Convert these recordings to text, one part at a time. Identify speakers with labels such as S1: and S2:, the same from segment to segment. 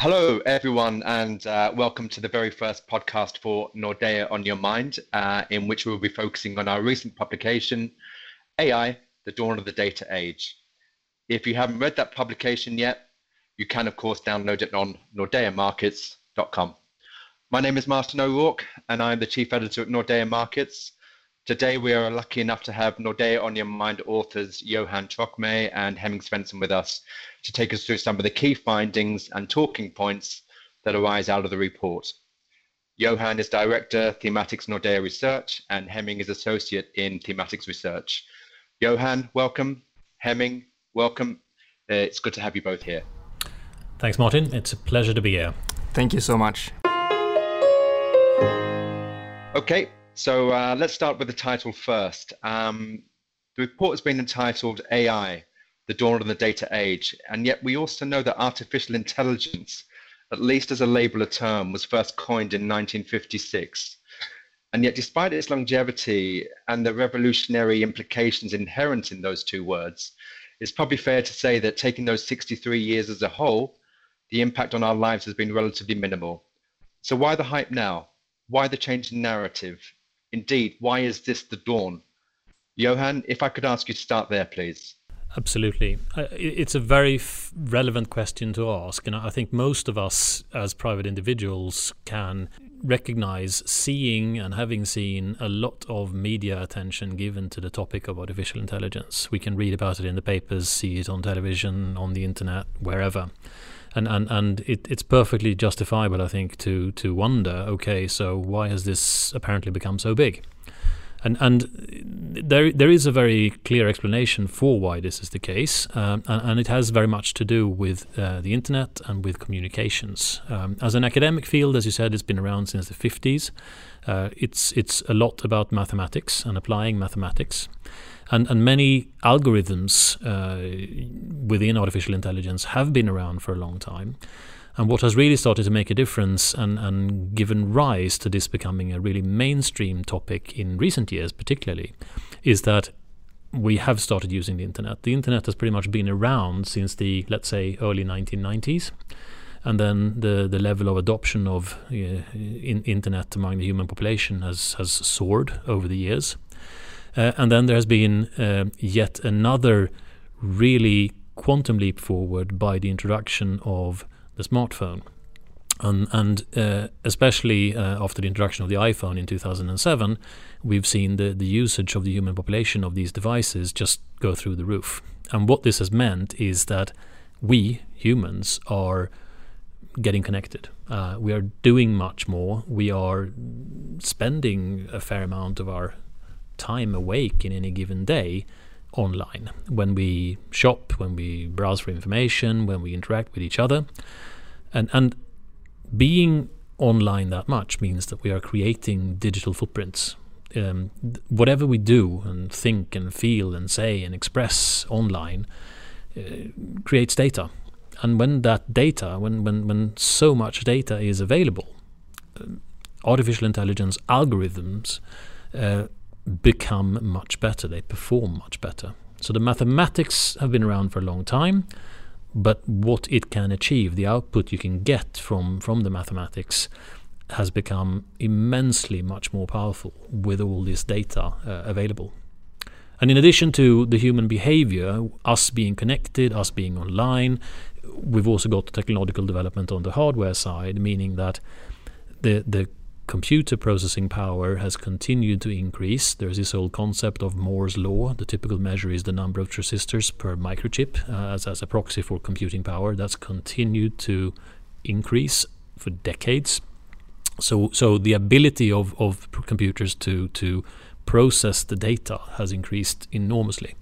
S1: Hello, everyone, and uh, welcome to the very first podcast for Nordea on Your Mind, uh, in which we'll be focusing on our recent publication, AI, the Dawn of the Data Age. If you haven't read that publication yet, you can, of course, download it on nordeamarkets.com. My name is Martin O'Rourke, and I'm the Chief Editor at Nordea Markets. Today, we are lucky enough to have Nordea on Your Mind authors Johan Trocmé and Hemming Svensson with us to take us through some of the key findings and talking points that arise out of the report. Johan is Director, Thematics Nordea Research, and Hemming is Associate in Thematics Research. Johan, welcome. Hemming, welcome. Uh, it's good to have you both here.
S2: Thanks, Martin. It's a pleasure to be here.
S3: Thank you so much.
S1: Okay, so uh, let's start with the title first. Um, the report has been entitled AI the dawn of the data age. And yet we also know that artificial intelligence, at least as a label of term, was first coined in 1956. And yet, despite its longevity and the revolutionary implications inherent in those two words, it's probably fair to say that taking those 63 years as a whole, the impact on our lives has been relatively minimal. So, why the hype now? Why the change in narrative? Indeed, why is this the dawn? Johan, if I could ask you to start there, please.
S2: Absolutely. It's a very f- relevant question to ask. And I think most of us as private individuals can recognize seeing and having seen a lot of media attention given to the topic of artificial intelligence. We can read about it in the papers, see it on television, on the internet, wherever. And, and, and it, it's perfectly justifiable, I think, to, to wonder okay, so why has this apparently become so big? And and there there is a very clear explanation for why this is the case, um, and, and, it has very much to do with uh, the internet and with communications. Um, as an academic field, as you said, it's been around since the 50s. Uh, it's it's a lot about mathematics and applying mathematics, and and many algorithms uh, within artificial intelligence have been around for a long time. And what has really started to make a difference and, and given rise to this becoming a really mainstream topic in recent years, particularly, is that we have started using the internet. The internet has pretty much been around since the, let's say, early 1990s. And then the, the level of adoption of uh, in, internet among the human population has, has soared over the years. Uh, and then there has been uh, yet another really quantum leap forward by the introduction of the smartphone. And, and uh, especially uh, after the introduction of the iPhone in 2007, we've seen the, the usage of the human population of these devices just go through the roof. And what this has meant is that we humans are getting connected. Uh, we are doing much more. We are spending a fair amount of our time awake in any given day online when we shop, when we browse for information, when we interact with each other. And and being online that much means that we are creating digital footprints. Um, whatever we do and think and feel and say and express online uh, creates data. And when that data, when, when, when so much data is available, uh, artificial intelligence algorithms uh, become much better. They perform much better. So the mathematics have been around for a long time but what it can achieve, the output you can get from, from the mathematics, has become immensely much more powerful with all this data uh, available. And in addition to the human behavior, us being connected, us being online, we've also got technological development on the hardware side, meaning that the the computer processing power has continued to increase. There's this old concept of Moore's law. The typical measure is the number of transistors per microchip uh, as, as a proxy for computing power. That's continued to increase for decades. So, so the ability of, of computers to, to process the data has increased enormously.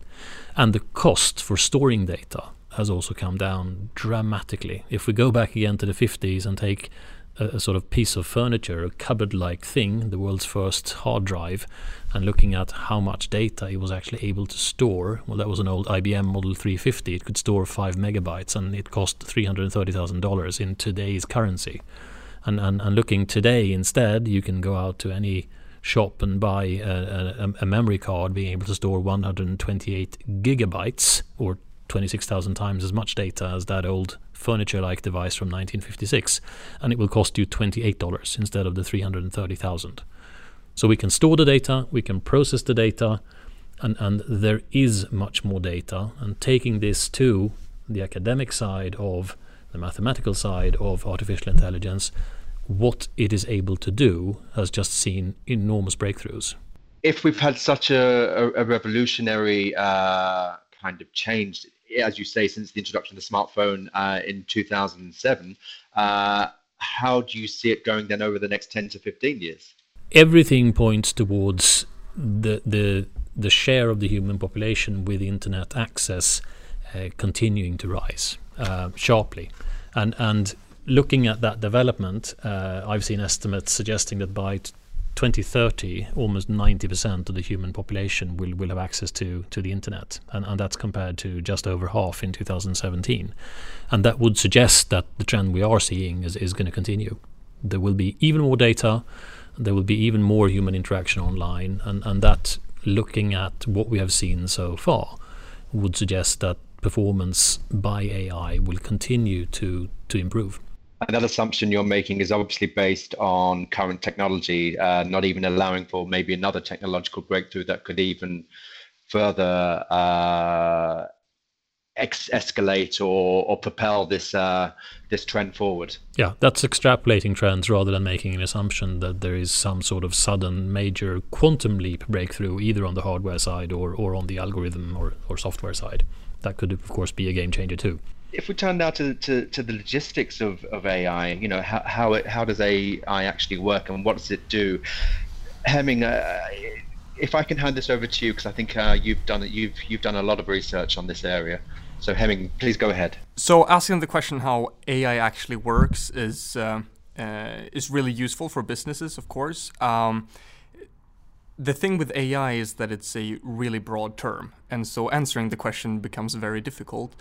S2: And the cost for storing data has also come down dramatically. If we go back again to the 50s and take a, a sort of piece of furniture, a cupboard-like thing, the world's first hard drive, and looking at how much data it was actually able to store. Well, that was an old IBM Model 350. It could store five megabytes, and it cost three hundred thirty thousand dollars in today's currency. And, and and looking today instead, you can go out to any shop and buy a, a, a, memory card being able to store 128 gigabytes or 26,000 times as much data as that old furniture like device from 1956 and it will cost you $28 instead of the 330,000 so we can store the data we can process the data and, and there is much more data. And taking this to the academic side of the mathematical side of artificial intelligence what it is able to do has just seen enormous breakthroughs.
S1: If we've had such a, a, a revolutionary uh, kind of change as you say, since the introduction of the smartphone uh, in 2007. Uh, how do you see it going then over the next 10 to 15 years?
S2: Everything points towards the the the share of the human population with internet access uh, continuing to rise uh, sharply, and and looking at that development, uh, I've seen estimates suggesting that by 2030, almost 90% of the human population will, will have access to, to the internet. And, and that's compared to just over half in 2017. And that would suggest that the trend we are seeing is, is going to continue. There will be even more data, there will be even more human interaction online. And, and that, looking at what we have seen so far, would suggest that performance by AI will continue to, to improve
S1: another assumption you're making is obviously based on current technology, uh, not even allowing for maybe another technological breakthrough that could even further uh, ex- escalate or, or propel this uh, this trend forward.
S2: Yeah, that's extrapolating trends rather than making an assumption that there is some sort of sudden major quantum leap breakthrough either on the hardware side or, or on the algorithm or, or software side. That could, of course, be a game changer too
S1: if we turn now to, to, to the logistics of, of AI, you know, how, how, it, how does AI actually work and what does it do? Hemming, uh, if I can hand this over to you, because I think uh, you've done it, you've you've done a lot of research on this area. So Hemming, please go ahead.
S3: So asking the question how AI actually works is uh, uh, is really useful for businesses, of course. Um, the thing with AI is that it's a really broad term, and so answering the question becomes very difficult.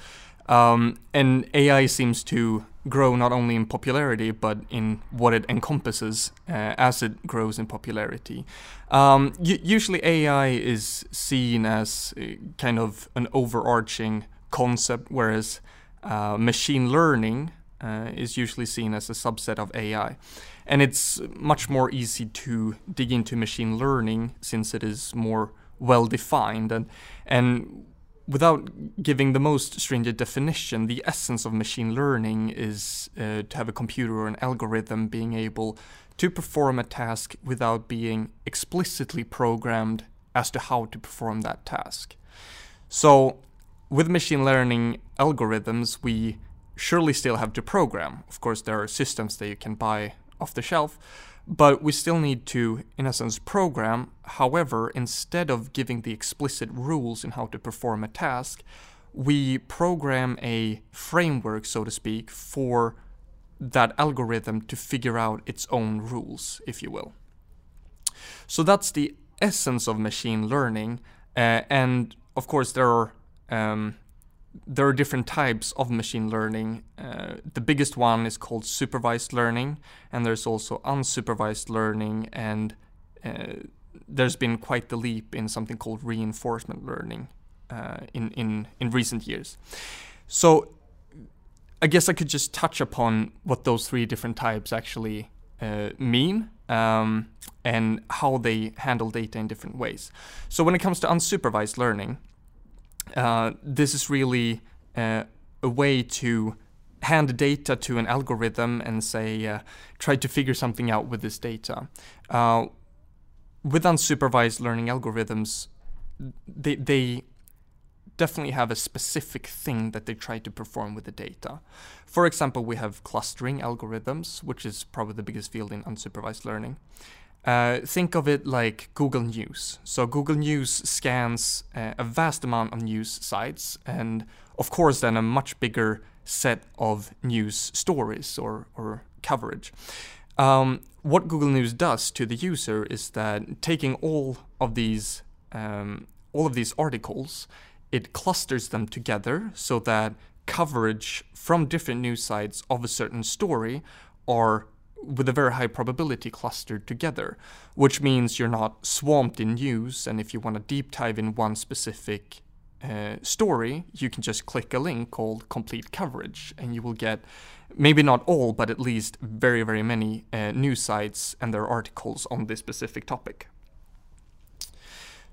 S3: Um, and AI seems to grow not only in popularity but in what it encompasses uh, as it grows in popularity. Um, usually, AI is seen as kind of an overarching concept, whereas uh, machine learning uh, is usually seen as a subset of AI. And it's much more easy to dig into machine learning since it is more well defined and and without giving the most stringent definition, the essence of machine learning is uh, to have a computer or an algorithm being able to perform a task without being explicitly programmed as to how to perform that task. So, with machine learning algorithms, we surely still have to program. Of course, there are systems that you can buy off the shelf, but we still need to, in essence, program. However, instead of giving the explicit rules in how to perform a task, we program a framework, so to speak, for that algorithm to figure out its own rules, if you will. So that's the essence of machine learning. Uh, and of course, there are um, there are different types of machine learning. Uh, the biggest one is called supervised learning, and there's also unsupervised learning, and uh, there's been quite the leap in something called reinforcement learning uh, in, in, in recent years. So I guess I could just touch upon what those three different types actually uh, mean um, and how they handle data in different ways. So when it comes to unsupervised learning, uh, this is really uh, a way to hand data to an algorithm and say, uh, try to figure something out with this data. Uh, with unsupervised learning algorithms, they, they definitely have a specific thing that they try to perform with the data. For example, we have clustering algorithms, which is probably the biggest field in unsupervised learning. Uh, think of it like Google News. So Google News scans uh, a vast amount of news sites, and of course, then a much bigger set of news stories or, or coverage. Um, what Google News does to the user is that taking all of these um, all of these articles, it clusters them together so that coverage from different news sites of a certain story are with a very high probability clustered together, which means you're not swamped in news. And if you want to deep dive in one specific uh, story, you can just click a link called complete coverage and you will get maybe not all, but at least very, very many uh, news sites and their articles on this specific topic.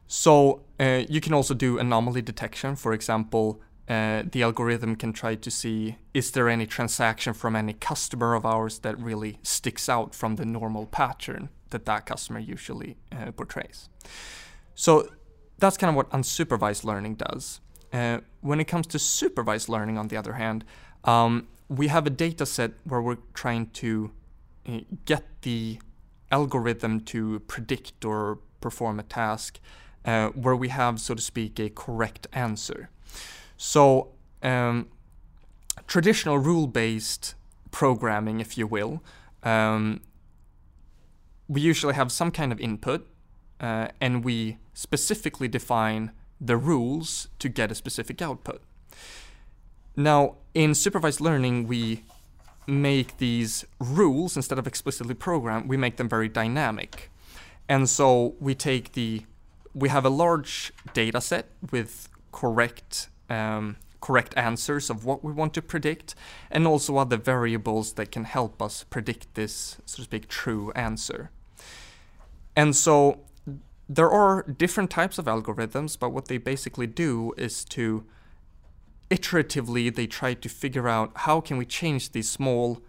S3: So uh, you can also do anomaly detection. For example, uh, the algorithm can try to see is there any transaction from any customer of ours that really sticks out from the normal pattern that that customer usually uh, portrays. So that's kind of what unsupervised learning does. Uh, when it comes to supervised learning, on the other hand, um, we have a data set where we're trying to uh, get the algorithm to predict or perform a task uh, where we have, so to speak, a correct answer. So, um, traditional rule based programming, if you will, um, we usually have some kind of input uh, and we specifically define the rules to get a specific output. Now, in supervised learning, we make these rules instead of explicitly programmed, we make them very dynamic. And so we take the we have a large data set with correct um, correct answers of what we want to predict, and also other variables that can help us predict this, so to speak, true answer. And so there are different types of algorithms, but what they basically do is to iteratively they try to figure out how can we change these small,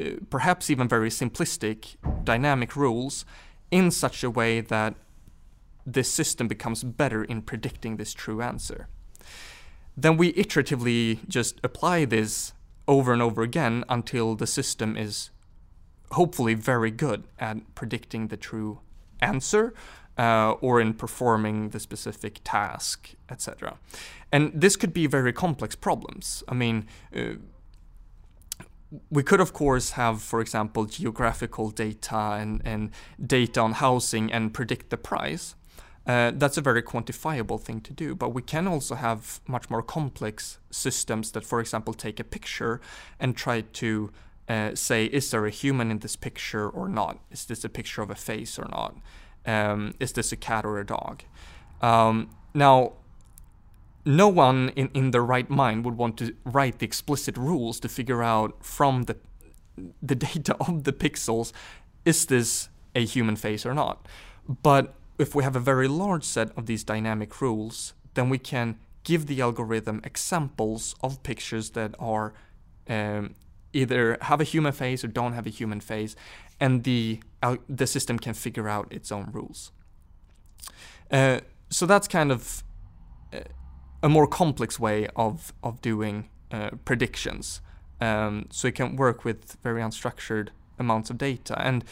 S3: uh, perhaps even very simplistic dynamic rules in such a way that this system becomes better in predicting this true answer. Then we iteratively just apply this over and over again until the system is hopefully very good at predicting the true answer uh, or in performing the specific task, etc. And this could be very complex problems. I mean, uh, we could, of course, have, for example, geographical data and, and data on housing and predict the price. Uh, that's a very quantifiable thing to do, but we can also have much more complex systems that, for example, take a picture and try to uh, say, is there a human in this picture or not? Is this a picture of a face or not? Um, is this a cat or a dog? Um, now, no one in, in their right mind would want to write the explicit rules to figure out from the the data of the pixels is this a human face or not. But if we have a very large set of these dynamic rules, then we can give the algorithm examples of pictures that are um, either have a human face or don't have a human face, and the uh, the system can figure out its own rules. Uh, so that's kind of uh, a more complex way of of doing uh, predictions. Um, so it can work with very unstructured amounts of data. And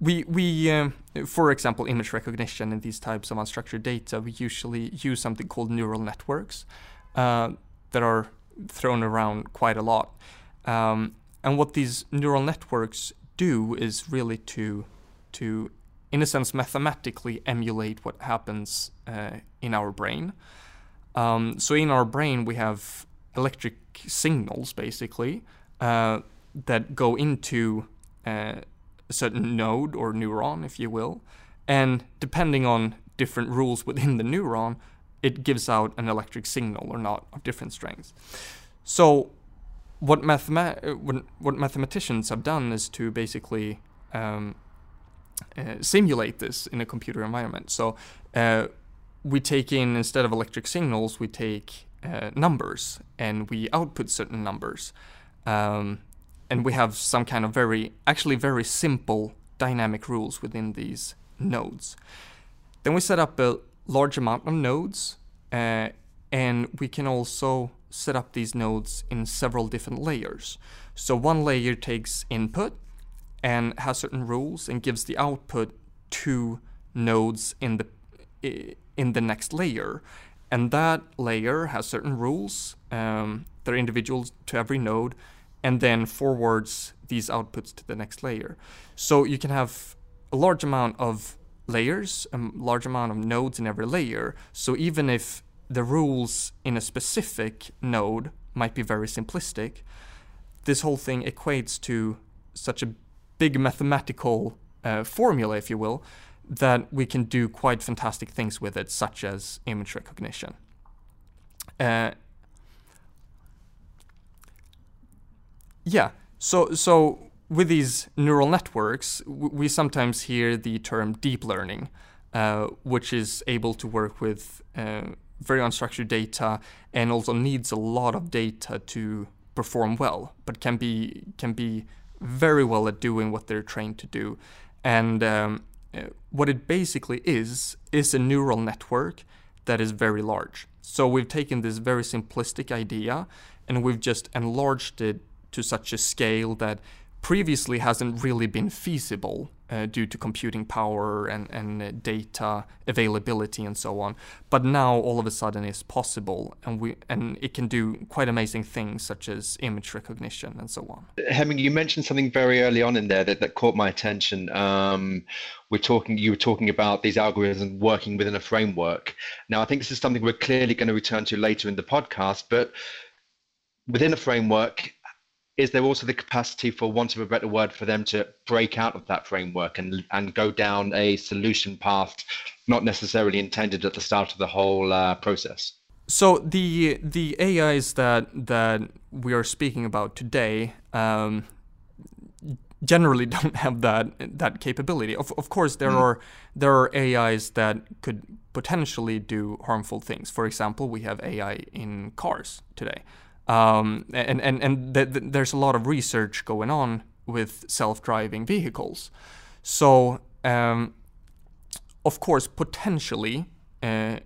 S3: we, we um, for example, image recognition in these types of unstructured data, we usually use something called neural networks uh, that are thrown around quite a lot. Um, and what these neural networks do is really to, to in a sense, mathematically emulate what happens uh, in our brain. Um, so in our brain, we have electric signals, basically, uh, that go into a certain node or neuron, if you will, and depending on different rules within the neuron, it gives out an electric signal or not of different strengths. So, what, mathema- what, mathematicians have done is to basically um, uh, simulate this in a computer environment. So, uh, we take in instead of electric signals, we take uh, numbers and we output certain numbers. Um, and we have some kind of very, actually very simple dynamic rules within these nodes. Then we set up a large amount of nodes, uh, and we can also set up these nodes in several different layers. So one layer takes input and has certain rules and gives the output to nodes in the in the next layer, and that layer has certain rules. Um, that are individual to every node, and then forwards these outputs to the next layer. So you can have a large amount of layers, a large amount of nodes in every layer. So even if the rules in a specific node might be very simplistic, this whole thing equates to such a big mathematical uh, formula, if you will, that we can do quite fantastic things with it, such as image recognition. uh, yeah. So so with these neural networks, we sometimes hear the term deep learning, uh, which is able to work with uh, very unstructured data and also needs a lot of data to perform well, but can be can be very well at doing what they're trained to do. And um, uh, what it basically is is a neural network that is very large. So we've taken this very simplistic idea and we've just enlarged it to such a scale that previously hasn't really been feasible uh, due to computing power and, and uh, data availability and so on. But now all of a sudden is possible, and we and it can do quite amazing things such as image recognition and so on.
S1: Hemming, you mentioned something very early on in there that, that caught my attention. Um, we're talking, you were talking about these algorithms working within a framework. Now, I think this is something we're clearly going to return to later in the podcast, but within a framework, is there also the capacity, for want of a better word, for them to break out of that framework and and go down a solution path, not necessarily intended at the start of the whole uh, process?
S3: So the the AIs that that we are speaking about today um, generally don't have that that capability. Of of course, there mm. are there are AIs that could potentially do harmful things. For example, we have AI in cars today. Um, and and, and th- th- there's a lot of research going on with self-driving vehicles. So, um, of course, potentially, uh,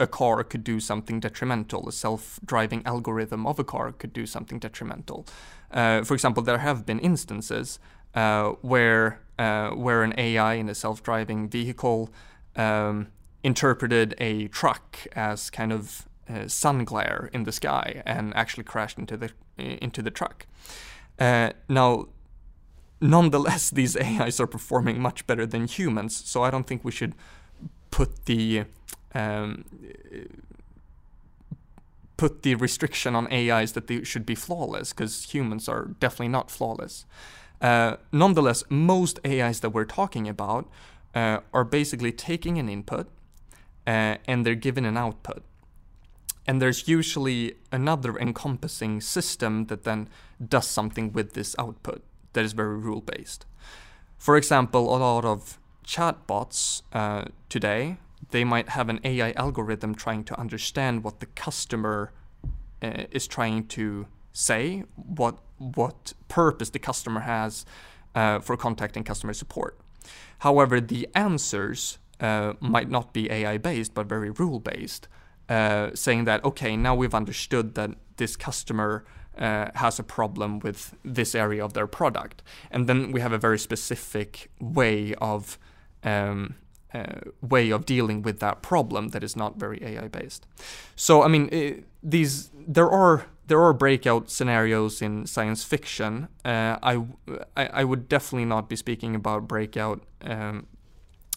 S3: a car could do something detrimental. A self-driving algorithm of a car could do something detrimental. Uh, for example, there have been instances uh, where uh, where an AI in a self-driving vehicle um, interpreted a truck as kind of uh, sun glare in the sky and actually crashed into the into the truck. Uh, now, nonetheless, these AIs are performing much better than humans, so I don't think we should put the um, put the restriction on AIs that they should be flawless, because humans are definitely not flawless. Uh, nonetheless, most AIs that we're talking about uh, are basically taking an input uh, and they're given an output and there's usually another encompassing system that then does something with this output that is very rule based. For example, a lot of chatbots uh, today they might have an AI algorithm trying to understand what the customer uh, is trying to say, what what purpose the customer has uh, for contacting customer support. However, the answers uh, might not be AI based, but very rule based uh, saying that okay, now we've understood that this customer uh, has a problem with this area of their product, and then we have a very specific way of um, uh, way of dealing with that problem that is not very AI based. So I mean, it, uh, these there are there are breakout scenarios in science fiction. Uh, I, I, I would definitely not be speaking about breakout um,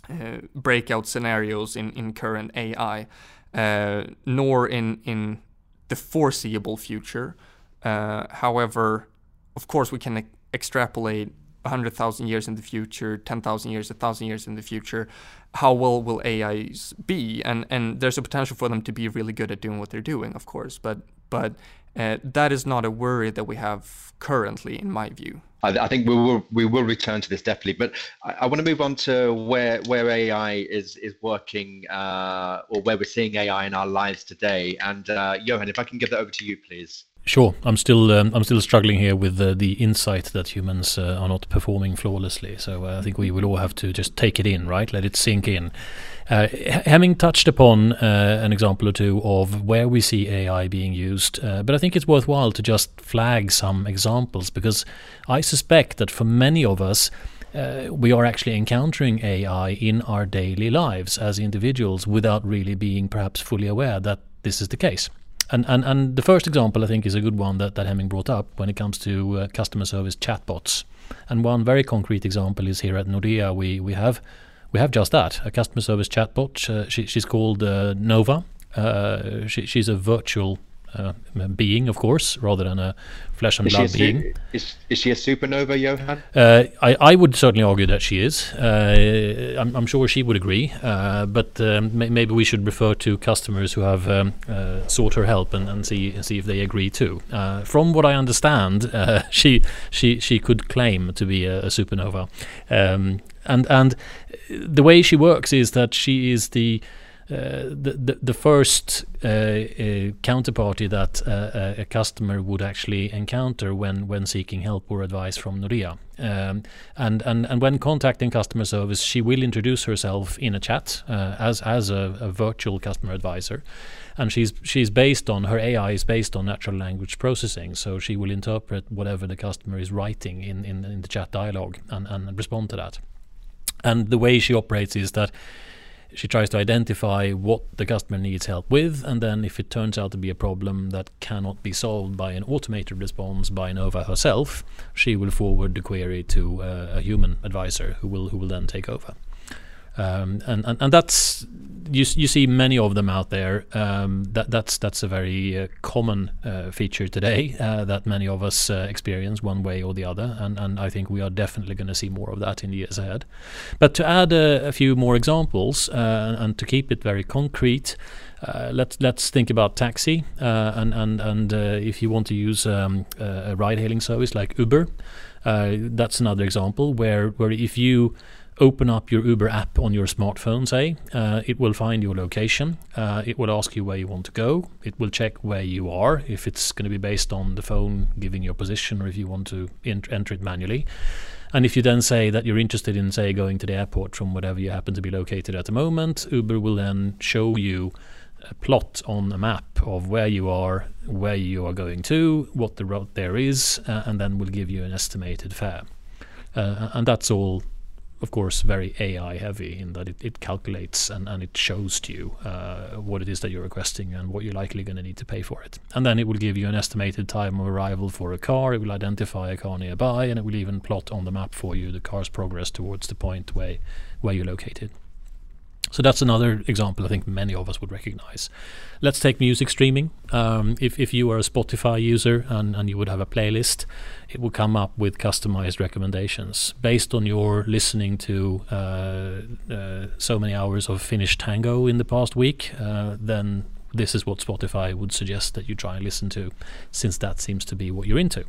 S3: uh, breakout scenarios in in current AI uh, nor in in the foreseeable future. Uh, however, of course, we can e- extrapolate 100,000 years in the future, 10,000 years, 1,000 years in the future. How well will AIs be? And and there's a potential for them to be really good at doing what they're doing, of course. But but uh, that is not a worry that we have currently, in my view.
S1: I, I, think we will we will return to this definitely, but I, I want to move on to where where AI is is working uh, or where we're seeing AI in our lives today. And uh, Johan, if I can give that over to you, please.
S2: Sure, I'm still um, I'm still struggling here with uh, the insight that humans uh, are not performing flawlessly. So uh, I think we will all have to just take it in, right? Let it sink in. Uh, having touched upon uh, an example or two of where we see AI being used, uh, but I think it's worthwhile to just flag some examples because I suspect that for many of us. Uh, we are actually encountering AI in our daily lives as individuals without really being perhaps fully aware that this is the case. And, and and the first example I think is a good one that, that Hemming brought up when it comes to uh, customer service chatbots. And one very concrete example is here at Nordea we we have we have just that a customer service chatbot. Uh, she, she's called uh, Nova. Uh, she, she's a virtual uh, being, of course, rather than a flesh and is blood being.
S1: Is, is she a supernova, Johan?
S2: Uh, I, I would certainly argue that she is. Uh, I'm, I'm, sure she would agree, uh, but um, maybe we should refer to customers who have um, uh, sought her help and, and see see if they agree too. Uh, from what I understand, she she she could claim to be a, a supernova, um, and and the way she works is that she is the uh, the, the, first uh, uh, counterparty that a customer would actually encounter when when seeking help or advice from Nordea. Um, and, and and when contacting customer service, she will introduce herself in a chat as as a, a virtual customer advisor and she's she's based on her AI is based on natural language processing. So she will interpret whatever the customer is writing in, in, in the chat dialogue and, and respond to that. And the way she operates is that she tries to identify what the customer needs help with, and then if it turns out to be a problem that cannot be solved by an automated response by Nova herself, she will forward the query to uh, a human advisor who will who will then take over. Um, and, and and that's you you see many of them out there. Um, that that's that's a very uh, common uh, feature today uh, that many of us uh, experience one way or the other, and and I think we are definitely going to see more of that in the years ahead. But to add a, a few more examples uh, and to keep it very concrete. Uh, let's let's think about taxi and and and if you want to use um, a ride-hailing service like Uber, that's another example where where if you open up your Uber app on your smartphone, say, uh, it will find your location. Uh, it will ask you where you want to go. It will check where you are, if it's going to be based on the phone giving your position or if you want to ent- enter it manually. And if you then say that you're interested in, say, going to the airport from whatever you happen to be located at the moment, Uber will then show you a plot on a map of where you are, where you are going to, what the route there is, uh, and then will give you an estimated fare. Uh, and that's all of course, very AI heavy in that it, it calculates and, and it shows to you uh, what it is that you're requesting and what you're likely going to need to pay for it. And then it will give you an estimated time of arrival for a car. It will identify a car nearby and it will even plot on the map for you the car's progress towards the point where, where you're located. So that's another example I think many of us would recognize. Let's take music streaming. Um, if, if you are a Spotify user and, and you would have a playlist, it will come up with customized recommendations based on your listening to uh, uh, so many hours of Finnish tango in the past week. Uh, then this is what Spotify would suggest that you try and listen to, since that seems to be what you're into.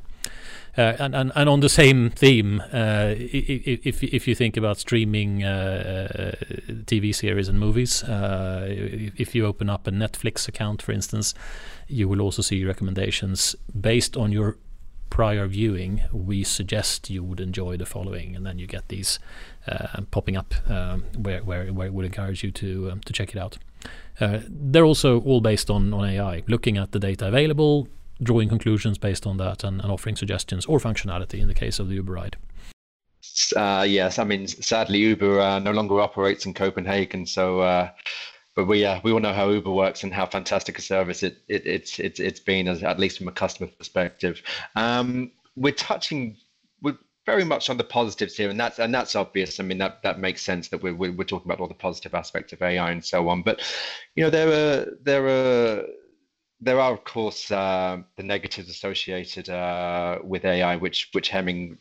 S2: Uh, and, and and on the same theme, uh, if if you think about streaming uh, TV series and movies, if you open up a Netflix account, for instance, you will also see recommendations based on your prior viewing. We suggest you would enjoy the following, and then you get these uh, popping up um, where, where where it would encourage you to um, to check it out. Uh, they're also all based on on AI, looking at the data available, drawing conclusions based on that and, and offering suggestions or functionality in the case of the Uber ride.
S1: Uh, yes, I mean, sadly, Uber uh, no longer operates in Copenhagen, so. Uh, but we uh, we all know how Uber works and how fantastic a service it, it it's it's it's been, as, at least from a customer perspective. Um, we're touching very much on the positives here, and that's and that's obvious. I mean, that that makes sense that we're we're, talking about all the positive aspects of AI and so on. But you know, there are there are there are, of course, uh, the negatives associated uh, with AI, which which Hemming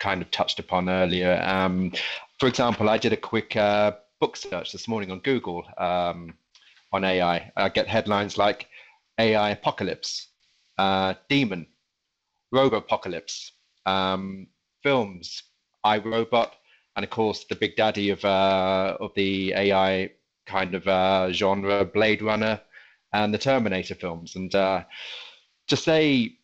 S1: kind of touched upon earlier. Um, for example, I did a quick uh, book search this morning on Google um, on AI. I get headlines like AI apocalypse, uh, demon, robopocalypse, um, films, I, Robot, and of course the big daddy of uh, of the AI kind of uh, genre, Blade Runner and the Terminator films. And uh, to say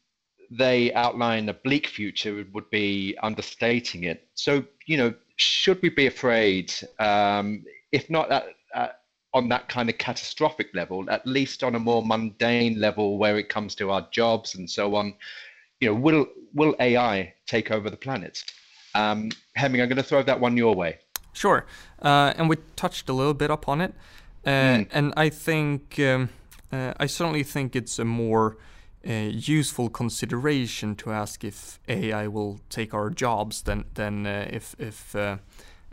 S1: they outline a bleak future would be understating it. So, you know, should we be afraid, um, if not at, at, on that kind of catastrophic level, at least on a more mundane level where it comes to our jobs and so on? You know, will will AI take over the planet? Um, Hemming, I'm going to throw that one your way.
S3: Sure, uh, and we touched a little bit upon it, uh, mm. and I think um, uh, I certainly think it's a more uh, useful consideration to ask if AI will take our jobs than than uh, if if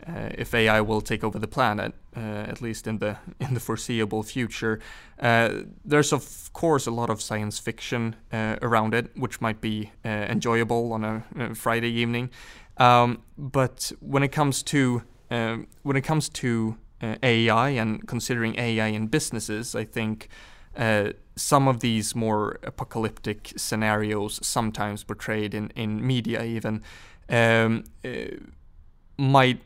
S3: uh, uh, if AI will take over the planet, uh, at least in the in the foreseeable future. Uh, there's of course a lot of science fiction uh, around it, which might be uh, enjoyable on a, a Friday evening. Um, but when it comes to um, when it comes to uh, AI and considering AI in businesses, I think some of these more apocalyptic scenarios, sometimes portrayed in, in media even, um, might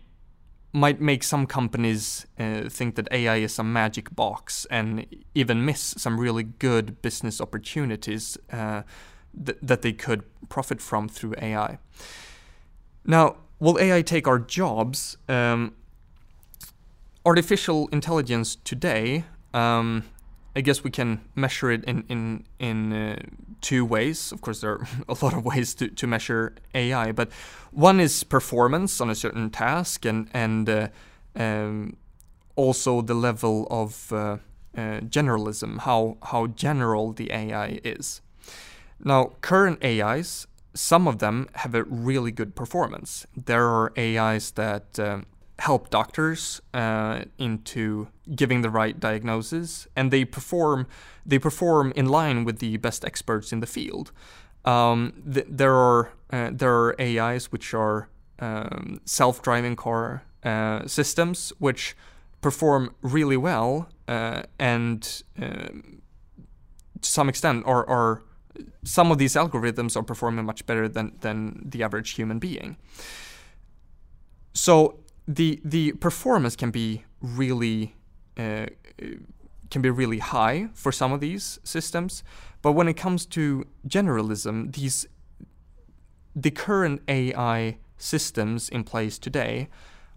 S3: might make some companies uh, think that AI is a magic box and even miss some really good business opportunities uh, th- that they could profit from through AI. Now, will AI take our jobs? Um, artificial intelligence today um, I guess we can measure it in in in uh, two ways. Of course, there are a lot of ways to, to measure AI, but one is performance on a certain task, and and uh, um, also the level of uh, uh generalism, how how general the AI is. Now, current AIs, some of them have a really good performance. There are AIs that um, help doctors uh, into giving the right diagnosis, and they perform they perform in line with the best experts in the field. Um, th- there are uh, there are AIs which are um, self-driving car uh, systems which perform really well uh, and um, to some extent are, are some of these algorithms are performing much better than than the average human being. So the the performance can be really uh, can be really high for some of these systems, but when it comes to generalism, these the current AI systems in place today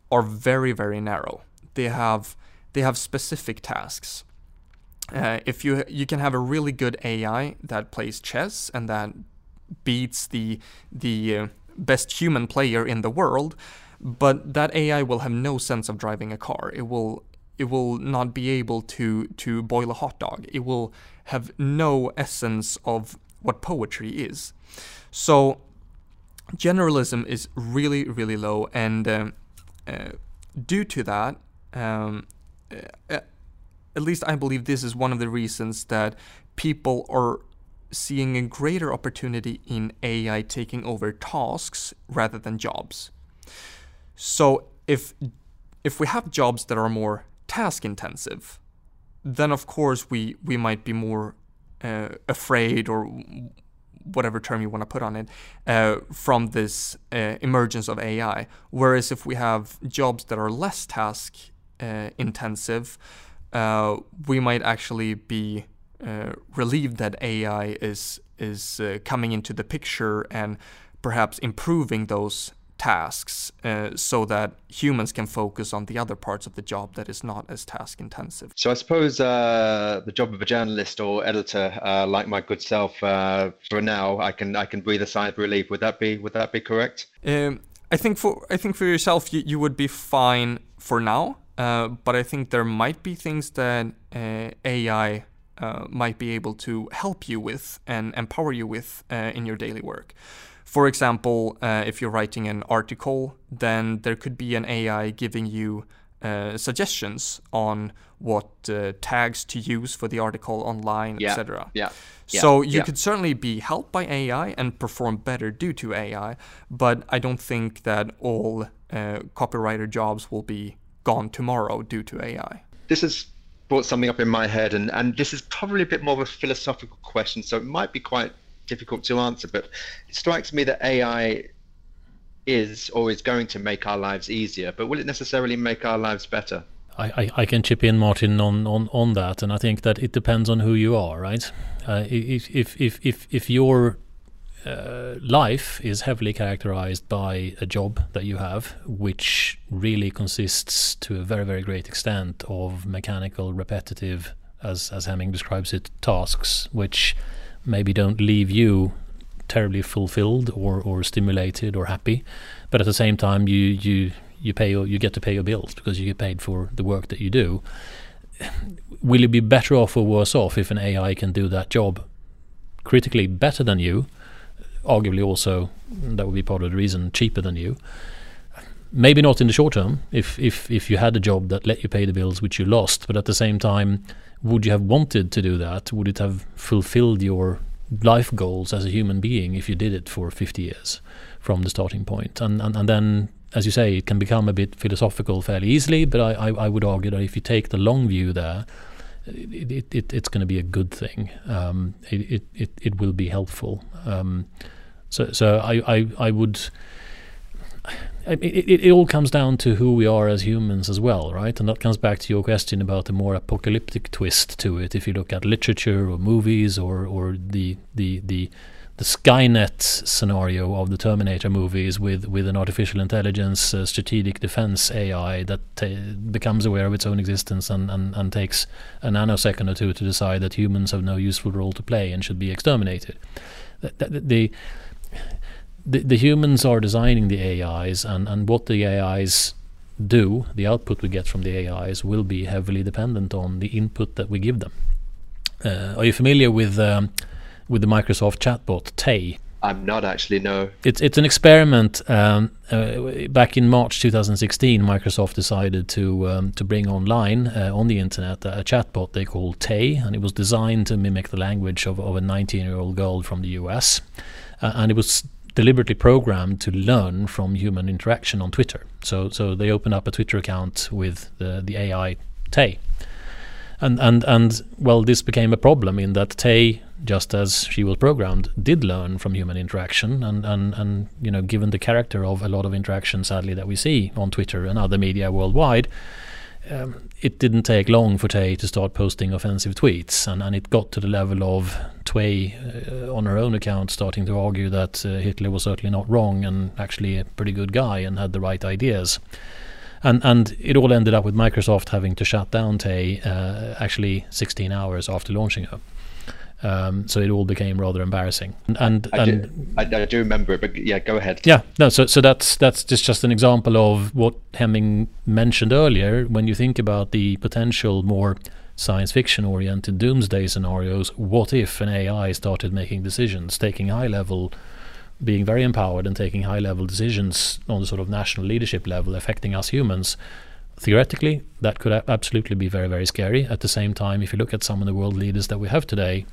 S3: are very very narrow. They have they have specific tasks. Uh, if you you can have a really good AI that plays chess and that beats the the uh, best human player in the world, but that AI will have no sense of driving a car. It will it will not be able to to boil a hot dog. It will have no essence of what poetry is. So generalism is really really low, and um, uh, due to that, um, uh, at least I believe this is one of the reasons that people are seeing a greater opportunity in AI taking over tasks rather than jobs. So if if we have jobs that are more task intensive, then of course we we might be more uh, afraid or whatever term you want to put on it uh, from this uh, emergence of AI. Whereas if we have jobs that are less task uh, intensive, uh, we might actually be uh, relieved that AI is is coming into the picture and perhaps improving those tasks uh, so that humans can focus on the other parts of the job that is not as task intensive.
S1: So I suppose uh, the job of a journalist or editor, uh, like my good self, uh, for now, I can I can breathe a sigh of relief. Would that be would that be correct?
S3: Um, I think for I think for yourself, you, you would be fine for now. Uh, but I think there might be things that uh, AI might be able to help you with and empower you with in your daily work. For example, uh, if you're writing an article, then there could be an AI giving you uh, suggestions on what uh, tags to use for the article online,
S1: yeah.
S3: etc.
S1: Yeah.
S3: So you yeah. could certainly be helped by AI and perform better due to AI, but I don't think that all uh, copywriter jobs will be gone tomorrow due to AI.
S1: This has brought something up in my head, and, and this is probably a bit more of a philosophical question, so it might be quite difficult to answer, but it strikes me that AI is or is going to make our lives easier, but will it necessarily make our lives better?
S2: I, I, I, can chip in, Martin, on, on, on that, and I think that it depends on who you are, right? Uh, if, if, if, if, if your uh, life is heavily characterized by a job that you have, which really consists to a very, very great extent of mechanical, repetitive, as, as Hemming describes it, tasks, which maybe don't leave you terribly fulfilled or, or stimulated or happy, but at the same time you you you pay your, you get to pay your bills because you get paid for the work that you do. Will you be better off or worse off if an AI can do that job critically better than you? Arguably, also that would be part of the reason cheaper than you. Maybe not in the short term if if if you had a job that let you pay the bills which you lost but at the same time would you have wanted to do that? Would it have fulfilled your life goals as a human being if you did it for 50 years from the starting point? And and, and then as you say it can become a bit philosophical fairly easily but I, I, I would argue that if you take the long view there it, it, it it's going to be a good thing. Um, it, it, it will be helpful. Um, so so I, I, I would it, it, it all comes down to who we are as humans as well, right? And that comes back to your question about the more apocalyptic twist to it. If you look at literature or movies or or the the the the Skynet scenario of the Terminator movies with, with an artificial intelligence uh, strategic defense AI that becomes aware of its own existence and, and, and takes a nanosecond or two to decide that humans have no useful role to play and should be exterminated. The, the, the the, the humans are designing the AIs, and, and what the AIs do, the output we get from the AIs, will be heavily dependent on the input that we give them. Uh, are you familiar with um, with the Microsoft chatbot Tay?
S1: I'm not actually. No.
S2: It's it's an experiment. Um, uh, back in March 2016, Microsoft decided to um, to bring online uh, on the internet a chatbot they called Tay, and it was designed to mimic the language of, of a 19 year old girl from the US, uh, and it was deliberately programmed to learn from human interaction on Twitter. So so they opened up a Twitter account with the the AI Tay. And and and well this became a problem in that Tay just as she was programmed did learn from human interaction and and and you know given the character of a lot of interaction sadly that we see on Twitter and other media worldwide um, it didn't take long for Tay to start posting offensive tweets, and, and it got to the level of Tay uh, on her own account starting to argue that uh, Hitler was certainly not wrong and actually a pretty good guy and had the right ideas. And and it all ended up with Microsoft having to shut down Tay uh, actually 16 hours after launching her. Um, so it all became rather embarrassing. And and,
S1: I, do, I, I, do remember it, but yeah, go ahead.
S2: Yeah, no. So so that's that's just just an example of what Hemming mentioned earlier. When you think about the potential more science fiction oriented doomsday scenarios, what if an AI started making decisions, taking high level, being very empowered, and taking high level decisions on the sort of national leadership level, affecting us humans? Theoretically, that could absolutely be very, very scary. At the same time, if you look at some of the world leaders that we have today,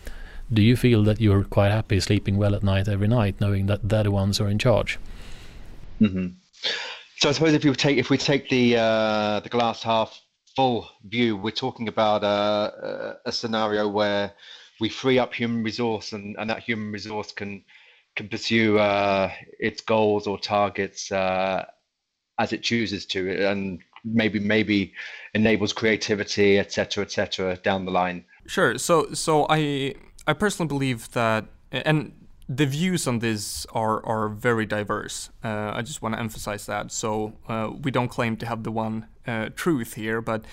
S2: do you feel that you're quite happy sleeping well at night every night, knowing that they're the ones who are in charge?
S1: Mm-hmm. So I suppose if you take if we take the uh, the glass half full view, we're talking about a, a scenario where we free up human resource, and, and that human resource can can pursue uh, its goals or targets uh, as it chooses to, and maybe maybe enables creativity, etc., etc. down the line.
S3: Sure. So so I I personally believe that, and the views on this are are very diverse. Uh, I just want to emphasize that. So uh, we don't claim to have the one uh, truth here, but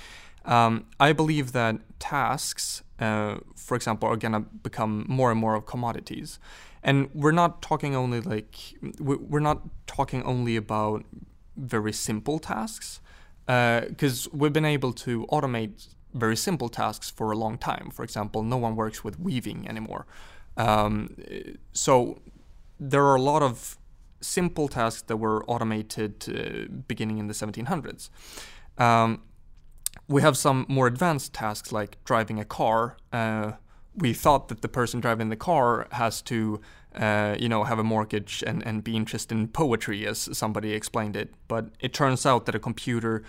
S3: um, I believe that tasks, uh, for example, are gonna become more and more of commodities, and we're not talking only like we're not talking only about very simple tasks, because uh, we've been able to automate very simple tasks for a long time. For example, no one works with weaving anymore. Um, so there are a lot of simple tasks that were automated uh, beginning in the 1700s. Um, we have some more advanced tasks like driving a car. Uh, we thought that the person driving the car has to, uh, you know, have a mortgage and, and be interested in poetry, as somebody explained it. But it turns out that a computer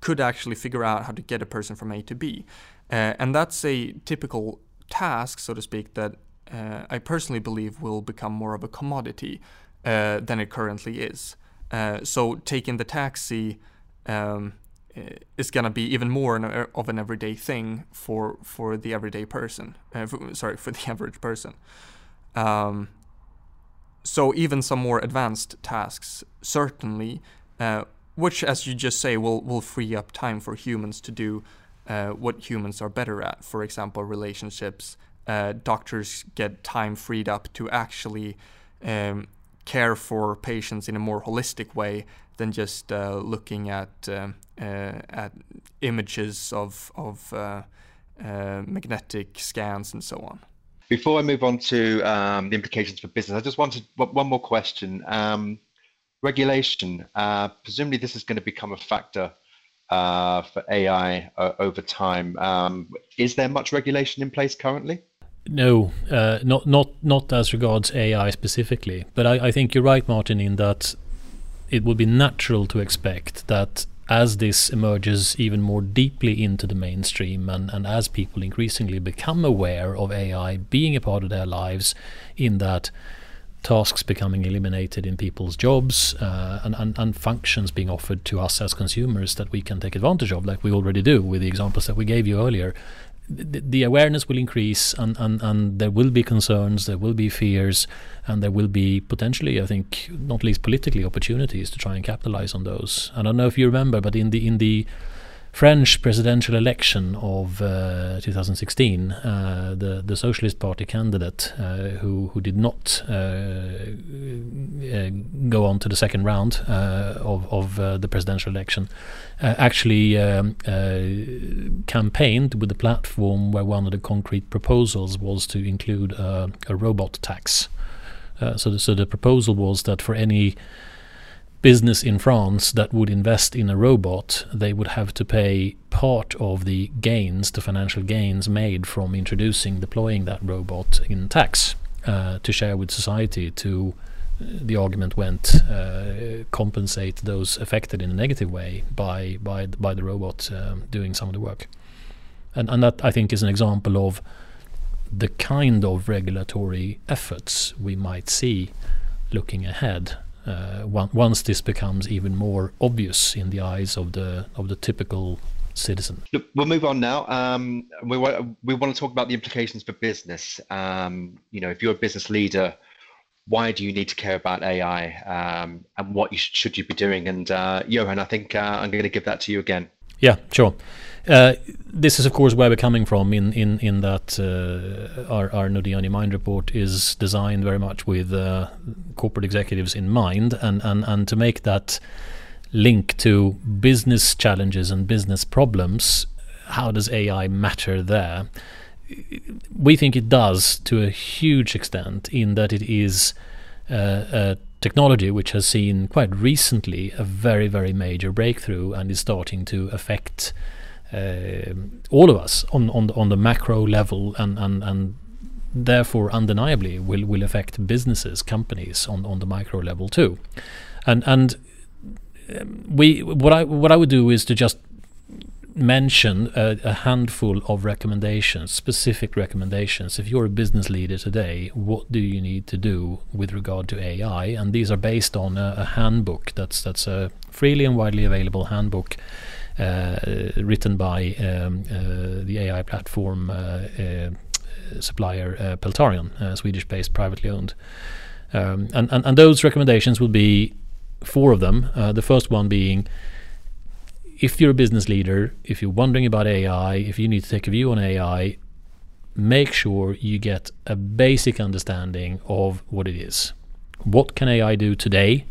S3: could actually figure out how to get a person from A to B. Uh, and that's a typical task, so to speak, that uh, I personally believe will become more of a commodity uh, than it currently is. Uh, so taking the taxi um, is going to be even more an, of an everyday thing for for the everyday person. Uh, for, sorry, for the average person. Um, so even some more advanced tasks certainly uh, which, as you just say, will will free up time for humans to do uh, what humans are better at. For example, relationships. Uh, doctors get time freed up to actually um, care for patients in a more holistic way than just uh, looking at uh, uh, at images of of uh, magnetic scans and so on.
S1: Before I move on to um, the implications for business, I just wanted one more question. Um, Regulation. Uh, presumably, this is going to become a factor uh, for AI uh, over time. Um, is there much regulation in place currently?
S2: No, uh, not not not as regards AI specifically. But I, I think you're right, Martin, in that it would be natural to expect that as this emerges even more deeply into the mainstream and, and as people increasingly become aware of AI being a part of their lives, in that tasks becoming eliminated in people's jobs uh, and, and, and, functions being offered to us as consumers that we can take advantage of, like we already do with the examples that we gave you earlier the, the awareness will increase and, and, and there will be concerns, there will be fears, and there will be potentially, I think, not least politically, opportunities to try and capitalize on those. I don't know if you remember, but in the in the French presidential election of uh, 2016, uh, the the Socialist Party candidate uh, who who did not uh, uh, go on to the second round uh, of of the presidential election actually um, campaigned with a platform where one of the concrete proposals was to include a robot tax. so, the, so the proposal was that for any business in France that would invest in a robot, they would have to pay part of the gains, the financial gains made from introducing, deploying that robot in tax uh, to share with society to uh, the argument went uh, compensate those affected in a negative way by by by the robot um, doing some of the work, and and that I think is an example of the kind of regulatory efforts we might see looking ahead uh, once this becomes even more obvious in the eyes of the of the typical citizen.
S1: We'll move on now. Um, we want we want to talk about the implications for business. Um, you know, if you're a business leader, why do you need to care about AI, um, and what you sh- should you be doing? And uh, Johan, I think uh, I'm going to give that to you again.
S2: Yeah, sure. Uh, this is, of course, where we're coming from. In in in that uh, our our Your Mind report is designed very much with uh, corporate executives in mind, and and and to make that link to business challenges and business problems. How does AI matter there? We think it does to a huge extent, in that it is uh, a technology which has seen quite recently a very very major breakthrough and is starting to affect uh, all of us on on the, on the macro level and and and therefore undeniably will will affect businesses companies on on the micro level too. And and um, we what I what I would do is to just mention a, a, handful of recommendations, specific recommendations. If you're a business leader today, what do you need to do with regard to AI? And these are based on a, a handbook that's that's a freely and widely available handbook uh, written by um, uh, the AI platform uh, supplier Peltarion, Swedish-based, privately owned. Um, and, and, and those recommendations will be four of them. the first one being if you're a business leader, if you're wondering about AI, if you need to take a view on AI, make sure you get a basic understanding of what it is. What can AI do today?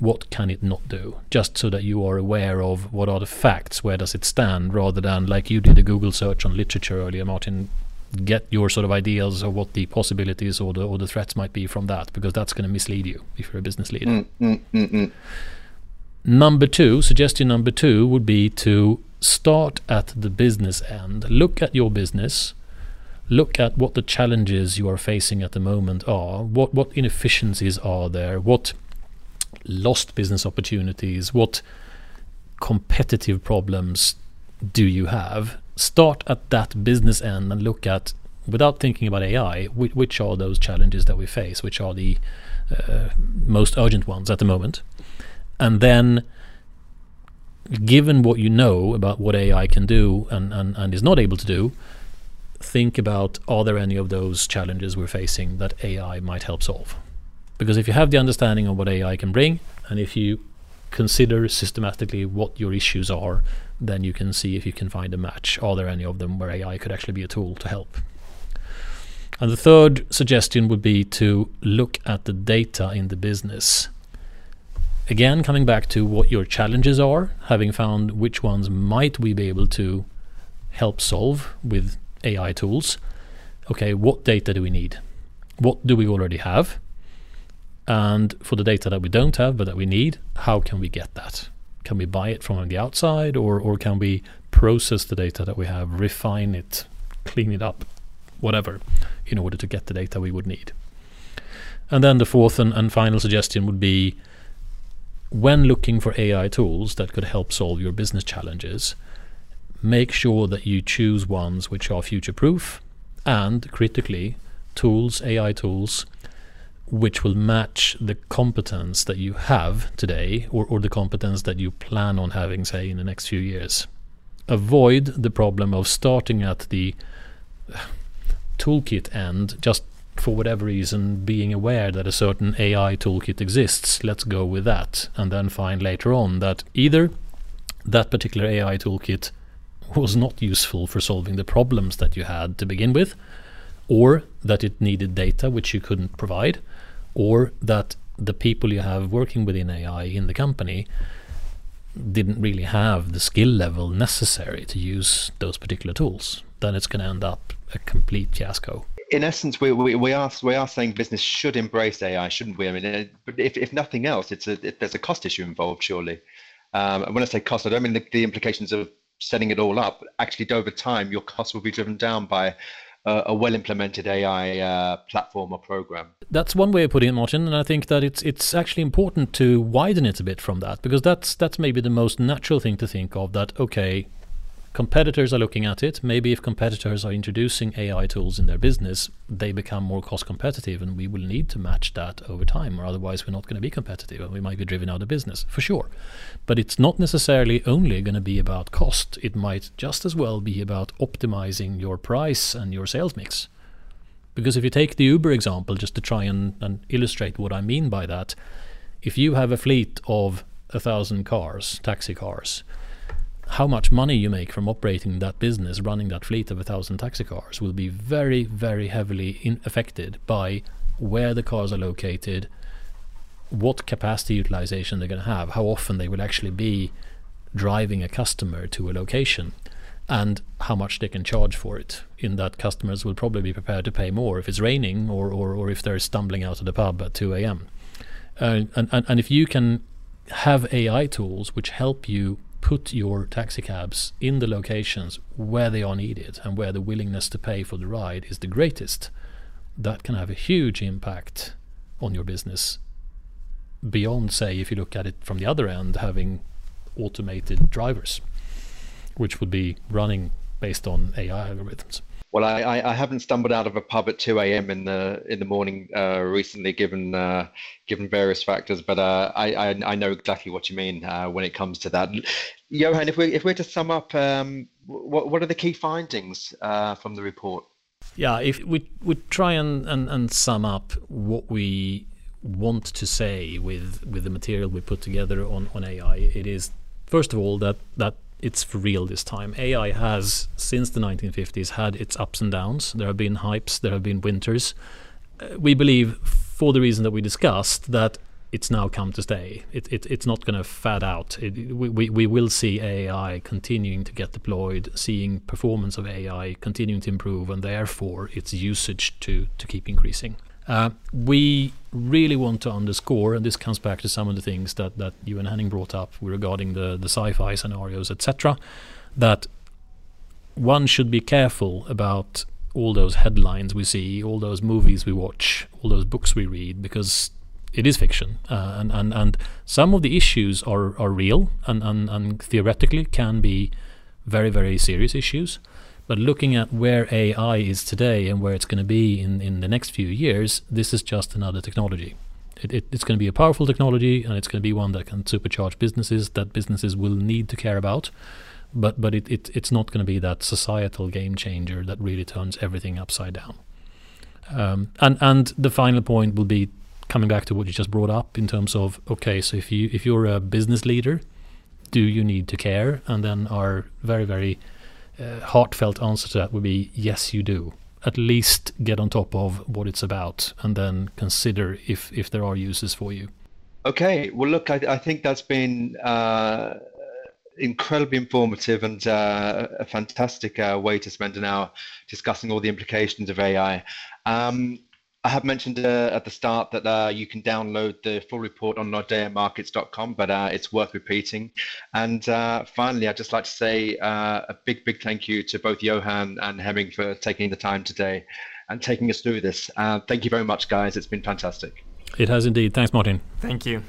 S2: what can it not do just so that you are aware of what are the facts where does it stand rather than like you did a google search on literature earlier martin get your sort of ideas of what the possibilities or the or the threats might be from that because that's going to mislead you if you're a business leader mm, mm, mm, mm, number 2 suggestion number 2 would be to start at the business end look at your business look at what the challenges you are facing at the moment are what what inefficiencies are there what lost business opportunities? What competitive problems do you have? Start at that business end and look at, without thinking about AI, which are those challenges that we face, which are the uh, most urgent ones at the moment. And then, given what you know about what AI can do and, and, and is not able to do, think about are there any of those challenges we're facing that AI might help solve? Because if you have the understanding of what AI can bring, and if you consider systematically what your issues are, then you can see if you can find a match. Are there any of them where AI could actually be a tool to help? And the third suggestion would be to look at the data in the business. Again, coming back to what your challenges are, having found which ones might we be able to help solve with AI tools. Okay, what data do we need? What do we already have? And for the data that we don't have but that we need, how can we get that? Can we buy it from the outside or, or can we process the data that we have, refine it, clean it up, whatever, in order to get the data we would need? And then the fourth and, and final suggestion would be when looking for AI tools that could help solve your business challenges, make sure that you choose ones which are future proof and critically tools, AI tools, which will match the competence that you have today or, or the competence that you plan on having, say, in the next few years. Avoid the problem of starting at the toolkit end just for whatever reason, being aware that a certain AI toolkit exists, let's go with that, and then find later on that either that particular AI toolkit was not useful for solving the problems that you had to begin with, or that it needed data which you couldn't provide, or that the people you have working within AI in the company didn't really have the skill level necessary to use those particular tools, then it's going to end up a complete fiasco
S1: in essence, we, we, we are we are saying business should embrace AI, shouldn't we? I mean, uh, if, if nothing else, it's a it, there's a cost issue involved, surely. Um, and when I say cost, I don't mean the, the, implications of setting it all up. Actually, over time, your costs will be driven down by uh, a well implemented AI uh, platform or program.
S2: That's one way of putting it, Martin, and I think that it's it's actually important to widen it a bit from that because that's that's maybe the most natural thing to think of. That okay, competitors are looking at it. Maybe if competitors are introducing AI tools in their business, they become more cost competitive, and we will need to match that over time, or otherwise we're not going to be competitive and we might be driven out of business for sure. But it's not necessarily only going to be about cost, it might just as well be about optimizing your price and your sales mix. Because if you take the Uber example, just to try and, and illustrate what I mean by that, if you have a fleet of a thousand cars, taxi cars, how much money you make from operating that business, running that fleet of a thousand taxi cars, will be very, very heavily affected by where the cars are located, what capacity utilization they're going to have, how often they will actually be driving a customer to a location, and how much they can charge for it. In that, customers will probably be prepared to pay more if it's raining or, or, or if they're stumbling out of the pub at 2 a.m. Uh, and, and, and if you can have AI tools which help you put your taxi cabs in the locations where they are needed and where the willingness to pay for the ride is the greatest, that can have a huge impact on your business. Beyond, say, if you look at it from the other end, having automated drivers, which would be running based on AI algorithms.
S1: Well, I, I haven't stumbled out of a pub at 2 a.m. in the in the morning uh, recently, given uh, given various factors. But uh, I, I, I know exactly what you mean uh, when it comes to that. Johan, if we if we're to sum up, um, what what are the key findings uh, from the report?
S2: Yeah, if we we try and, and, and sum up what we want to say with with the material we put together on, on AI, it is first of all that that it's for real this time. AI has, since the 1950s, had its ups and downs. There have been hypes, there have been winters. Uh, we believe, for the reason that we discussed, that it's now come to stay. It, it, it's not going to fad out. It, we, we, we will see AI continuing to get deployed, seeing performance of AI continuing to improve, and therefore its usage to, to keep increasing. Uh, we really want to underscore, and this comes back to some of the things that, that you and Henning brought up regarding the, the sci-fi scenarios, etc., that one should be careful about all those headlines we see, all those movies we watch, all those books we read, because it is fiction, uh, and, and and some of the issues are are real and, and and theoretically can be very very serious issues. But looking at where AI is today and where it's going to be in, in the next few years, this is just another technology. It, it, it's going to be a powerful technology and it's going to be one that can supercharge businesses that businesses will need to care about. But, but it, it, it's not going to be that societal game changer that really turns everything upside down. Um, and, and the final point will be coming back to what you just brought up in terms of okay, so if you if you're a business leader, do you need to care? And then our very very uh, heartfelt answer to that would be yes, you do. At least get on top of what it's about, and then consider if if there are uses for you.
S1: Okay. Well, look, I, I think that's been uh, incredibly informative and uh, a fantastic uh, way to spend an hour discussing all the implications of AI. Um, I have mentioned uh, at the start that uh, you can download the full report on nordeamarkets.com, but uh, it's worth repeating. And uh, finally, I'd just like to say uh, a big, big thank you to both Johan and Hemming for taking the time today and taking us through this. Uh, thank you very much, guys. It's been fantastic.
S2: It has indeed. Thanks, Martin.
S3: Thank you.